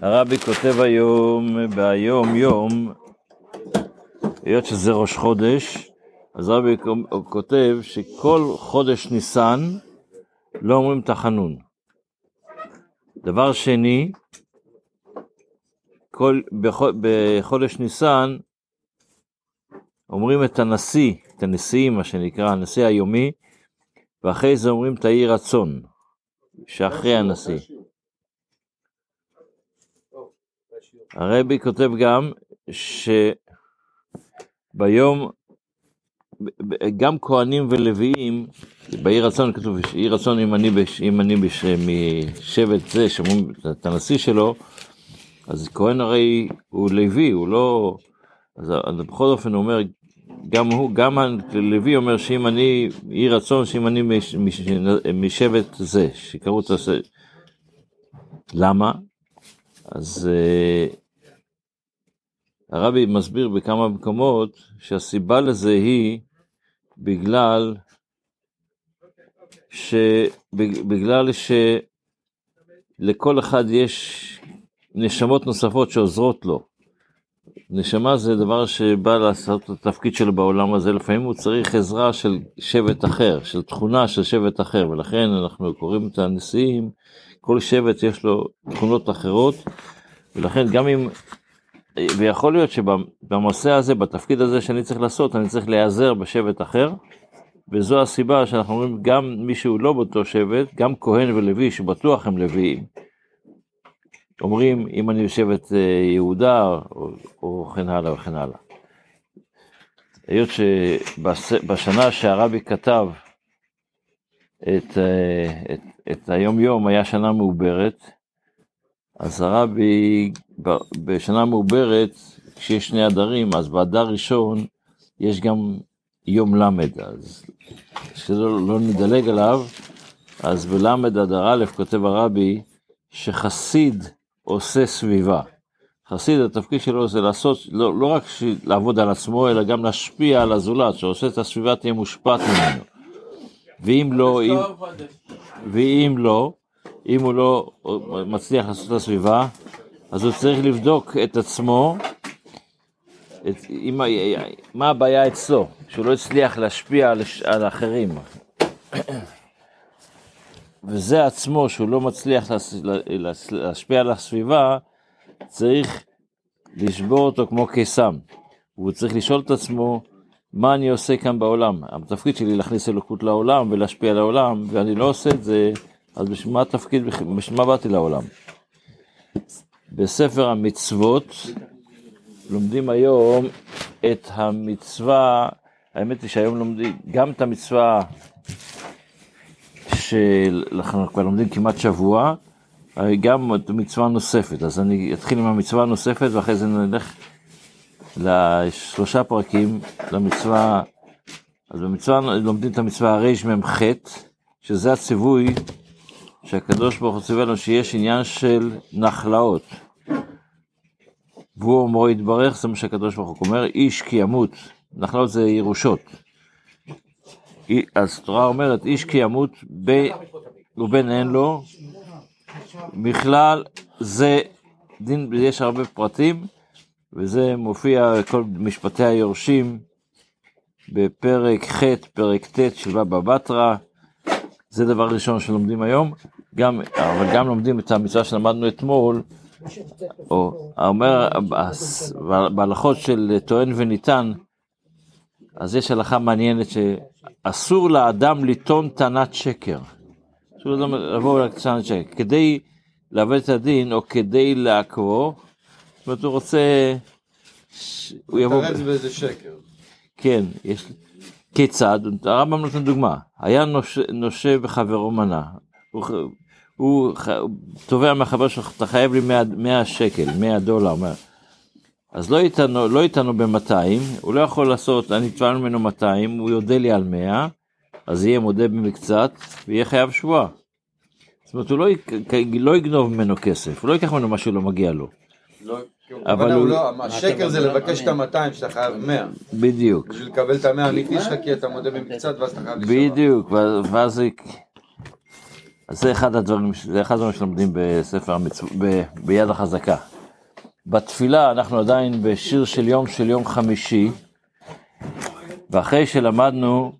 הרבי כותב היום, ביום יום, היות שזה ראש חודש, אז הרבי כותב שכל חודש ניסן לא אומרים תחנון. דבר שני, כל, בחודש ניסן אומרים את הנשיא, את הנשיאים, מה שנקרא, הנשיא היומי, ואחרי זה אומרים תהי רצון, שאחרי הנשיא. הרבי כותב גם שביום, גם כהנים ולוויים, בעיר רצון כתוב, עיר רצון אם אני, בש, אם אני בש, משבט זה, שאומרים את הנשיא שלו, אז כהן הרי הוא לוי, הוא לא... אז בכל אופן הוא אומר, גם הוא, גם הלוי אומר שאם אני, יהי רצון שאם אני מש, מש, משבט זה, שקראו את זה, למה? אז uh, הרבי מסביר בכמה מקומות שהסיבה לזה היא בגלל שבגלל שלכל אחד יש נשמות נוספות שעוזרות לו. נשמה זה דבר שבא לעשות את התפקיד שלו בעולם הזה, לפעמים הוא צריך עזרה של שבט אחר, של תכונה של שבט אחר, ולכן אנחנו קוראים את הנשיאים, כל שבט יש לו תכונות אחרות, ולכן גם אם, ויכול להיות שבנושא הזה, בתפקיד הזה שאני צריך לעשות, אני צריך להיעזר בשבט אחר, וזו הסיבה שאנחנו אומרים גם מי שהוא לא באותו שבט, גם כהן ולוי שבטוח הם לוויים. אומרים אם אני בשבט אה, יהודה או, או כן הלאה וכן הלאה. היות שבשנה שהרבי כתב את, אה, את, את היום יום היה שנה מעוברת, אז הרבי בשנה מעוברת, כשיש שני הדרים, אז באדר ראשון יש גם יום למד, אז שלא לא נדלג עליו, אז בלמד אדר א' כותב הרבי שחסיד עושה סביבה. חסיד התפקיד שלו זה לעשות, לא, לא רק לעבוד על עצמו, אלא גם להשפיע על הזולת, שעושה את הסביבה תהיה מושפעת ממנו. ואם לא, אם, ואם לא, אם הוא לא מצליח לעשות את הסביבה, אז הוא צריך לבדוק את עצמו, את, עם, מה הבעיה אצלו, שהוא לא הצליח להשפיע על, על אחרים. וזה עצמו, שהוא לא מצליח להשפיע על הסביבה, צריך לשבור אותו כמו קיסם. והוא צריך לשאול את עצמו, מה אני עושה כאן בעולם? התפקיד שלי להכניס אלוקות לעולם ולהשפיע על העולם, ואני לא עושה את זה, אז בשביל מה התפקיד, בשביל מה באתי לעולם? בספר המצוות לומדים היום את המצווה, האמת היא שהיום לומדים גם את המצווה שאנחנו כבר לומדים כמעט שבוע, גם מצווה נוספת, אז אני אתחיל עם המצווה הנוספת ואחרי זה נלך לשלושה פרקים למצווה, אז במצווה לומדים את המצווה הרמ"ח, שזה הציווי שהקדוש ברוך הוא ציווה לנו שיש עניין של נחלאות. והוא אומרו יתברך, זה מה שהקדוש ברוך הוא אומר, איש כי ימות, נחלאות זה ירושות. אז התורה אומרת, איש כי ימות ובן אין לו, בכלל זה דין, יש הרבה פרטים, וזה מופיע כל משפטי היורשים בפרק ח', פרק ט' של בבא בתרא, זה דבר ראשון שלומדים היום, גם, אבל גם לומדים את המצווה שלמדנו אתמול, או אומר בהלכות של טוען וניתן, אז יש הלכה מעניינת שאסור לאדם לטעון טענת שקר. אסור לאדם לבוא לטענת שקר. כדי לעבוד את הדין או כדי לעקרו, זאת אומרת הוא רוצה... הוא יבוא... מתרץ באיזה שקר. כן, יש... כיצד? הרמב"ם נותן דוגמה. היה נושה, נושה וחברו מנה. הוא, הוא, הוא תובע מהחבר שלך, אתה חייב לי 100, 100 שקל, 100 דולר. 100. אז לא איתנו, לא איתנו ב-200, הוא לא יכול לעשות, אני אתבע ממנו 200, הוא יודה לי על 100, אז יהיה מודה במקצת, ויהיה חייב שבועה. זאת אומרת, הוא לא, לא יגנוב ממנו כסף, הוא לא ייקח ממנו מה שלא מגיע לו. לא, אבל הוא... לא, השקר זה לבקש את ה-200 שאתה חייב 100. בדיוק. בשביל לקבל את ה-100 האמיתי שלך, כי אתה מודה במקצת ואז אתה חייב לשמוע. בדיוק, ואז... אז זה אחד הדברים, זה אחד הדברים שלומדים בספר המצו... ב... ביד החזקה. בתפילה אנחנו עדיין בשיר של יום של יום חמישי, ואחרי שלמדנו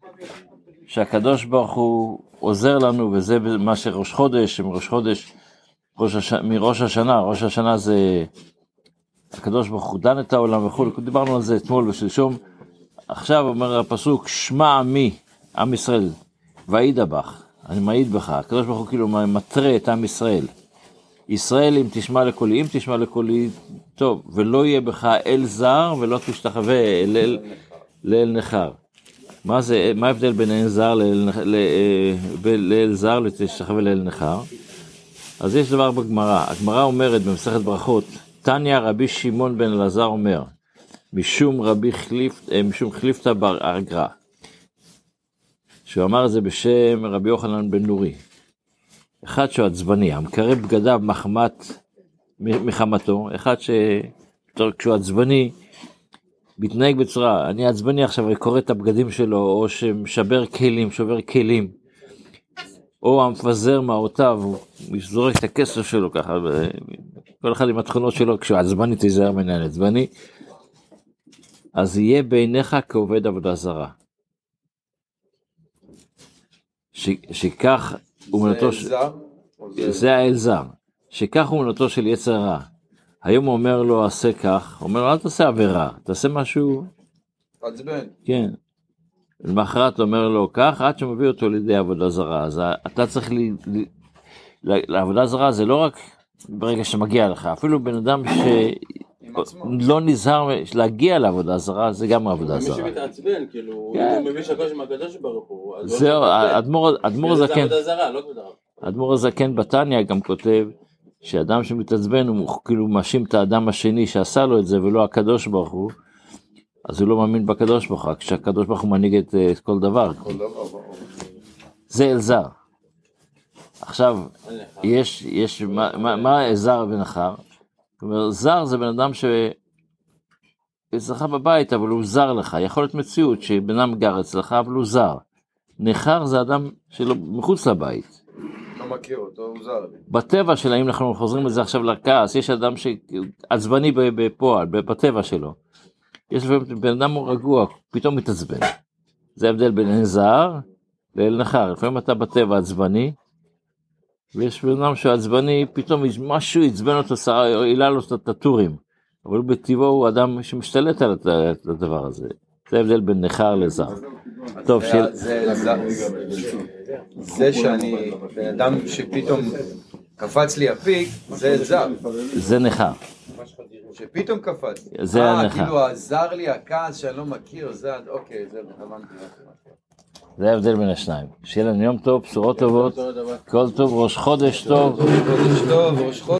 שהקדוש ברוך הוא עוזר לנו, וזה מה שראש חודש, מראש חודש, ראש הש... מראש השנה, ראש השנה זה הקדוש ברוך הוא דן את העולם וכולי, דיברנו על זה אתמול ושלשום. עכשיו אומר הפסוק, שמע עמי, עם ישראל, וידבח, אני מעיד בך, הקדוש ברוך הוא כאילו מתרה את עם ישראל. ישראל אם תשמע לקולי, אם תשמע לקולי, טוב, ולא יהיה בך אל זר ולא תשתחווה אל אל, לאל נכר. מה זה, מה ההבדל בין אל זר לאל זר לתשתחווה לאל נכר? אז יש דבר בגמרא, הגמרא אומרת במסכת ברכות, תניא רבי שמעון בן אלעזר אומר, משום רבי חליפ, אה, משום חליפתא בר אגרא, שהוא אמר את זה בשם רבי יוחנן בן נורי. אחד שהוא עצבני, המקרב בגדיו מחמת, מחמתו, אחד שכשהוא עצבני, מתנהג בצורה, אני עצבני עכשיו, אני קורא את הבגדים שלו, או שמשבר כלים, שובר כלים, או המפזר מעותיו, הוא זורק את הכסף שלו ככה, כל אחד עם התכונות שלו, כשהוא עצבני תיזהר מנהל עצבני, אז יהיה בעיניך כעובד עבודה זרה. שכך אומנותו של... זה האל זר. שכך אומנותו של יצר רע. היום הוא אומר לו עשה כך, הוא אומר לו אל תעשה עבירה, תעשה משהו... עצבן. כן. למחרת אומר לו כך, עד שמביא אותו לידי עבודה זרה. אז אתה צריך ל... לעבודה זרה זה לא רק ברגע שמגיע לך, אפילו בן אדם ש... לא נזהר להגיע לעבודה זרה, זה גם עבודה זרה. מי שמתעצבן, כאילו, כן. הוא מבין שהקדוש מהקדוש ברוך הוא. זהו, האדמו"ר הזקן, לא האדמו"ר הזקן בתניא גם כותב שאדם שמתעצבן הוא כאילו מאשים את האדם השני שעשה לו את זה ולא הקדוש ברוך הוא, אז הוא לא מאמין בקדוש ברוך הוא, כשהקדוש ברוך הוא מנהיג את כל דבר. זה אלזר. עכשיו, יש, יש, מה אלזר ונחר? זאת אומרת, זר זה בן אדם ש... אצלך בבית, אבל הוא זר לך. יכול להיות מציאות שבן אדם גר אצלך, אבל הוא זר. נכר זה אדם שלא מחוץ לבית. לא מכיר אותו, הוא זר לי. בטבע שלה, אם אנחנו חוזרים לזה עכשיו לכעס, יש אדם שעצבני בפועל, בטבע שלו. יש לפעמים בן אדם רגוע, פתאום מתעצבן. זה ההבדל בין אל זר לאל נכר. לפעמים אתה בטבע עצבני, ויש בן אדם שעצבני, פתאום משהו עצבן אותו, העלה לו את הטורים. אבל בטבעו הוא אדם שמשתלט על הדבר הזה. זה ההבדל בין נכר לזר. טוב, של... זה שאני בן אדם שפתאום קפץ לי הפיק, זה זר. זה נכר. שפתאום קפץ. זה הנכר. אה, כאילו עזר לי הכעס שאני לא מכיר, זה, אוקיי, זה הבנתי. זה ההבדל בין השניים. שיהיה לנו יום טוב, בשורות טובות, כל טוב, ראש חודש טוב. ראש חודש טוב, ראש חודש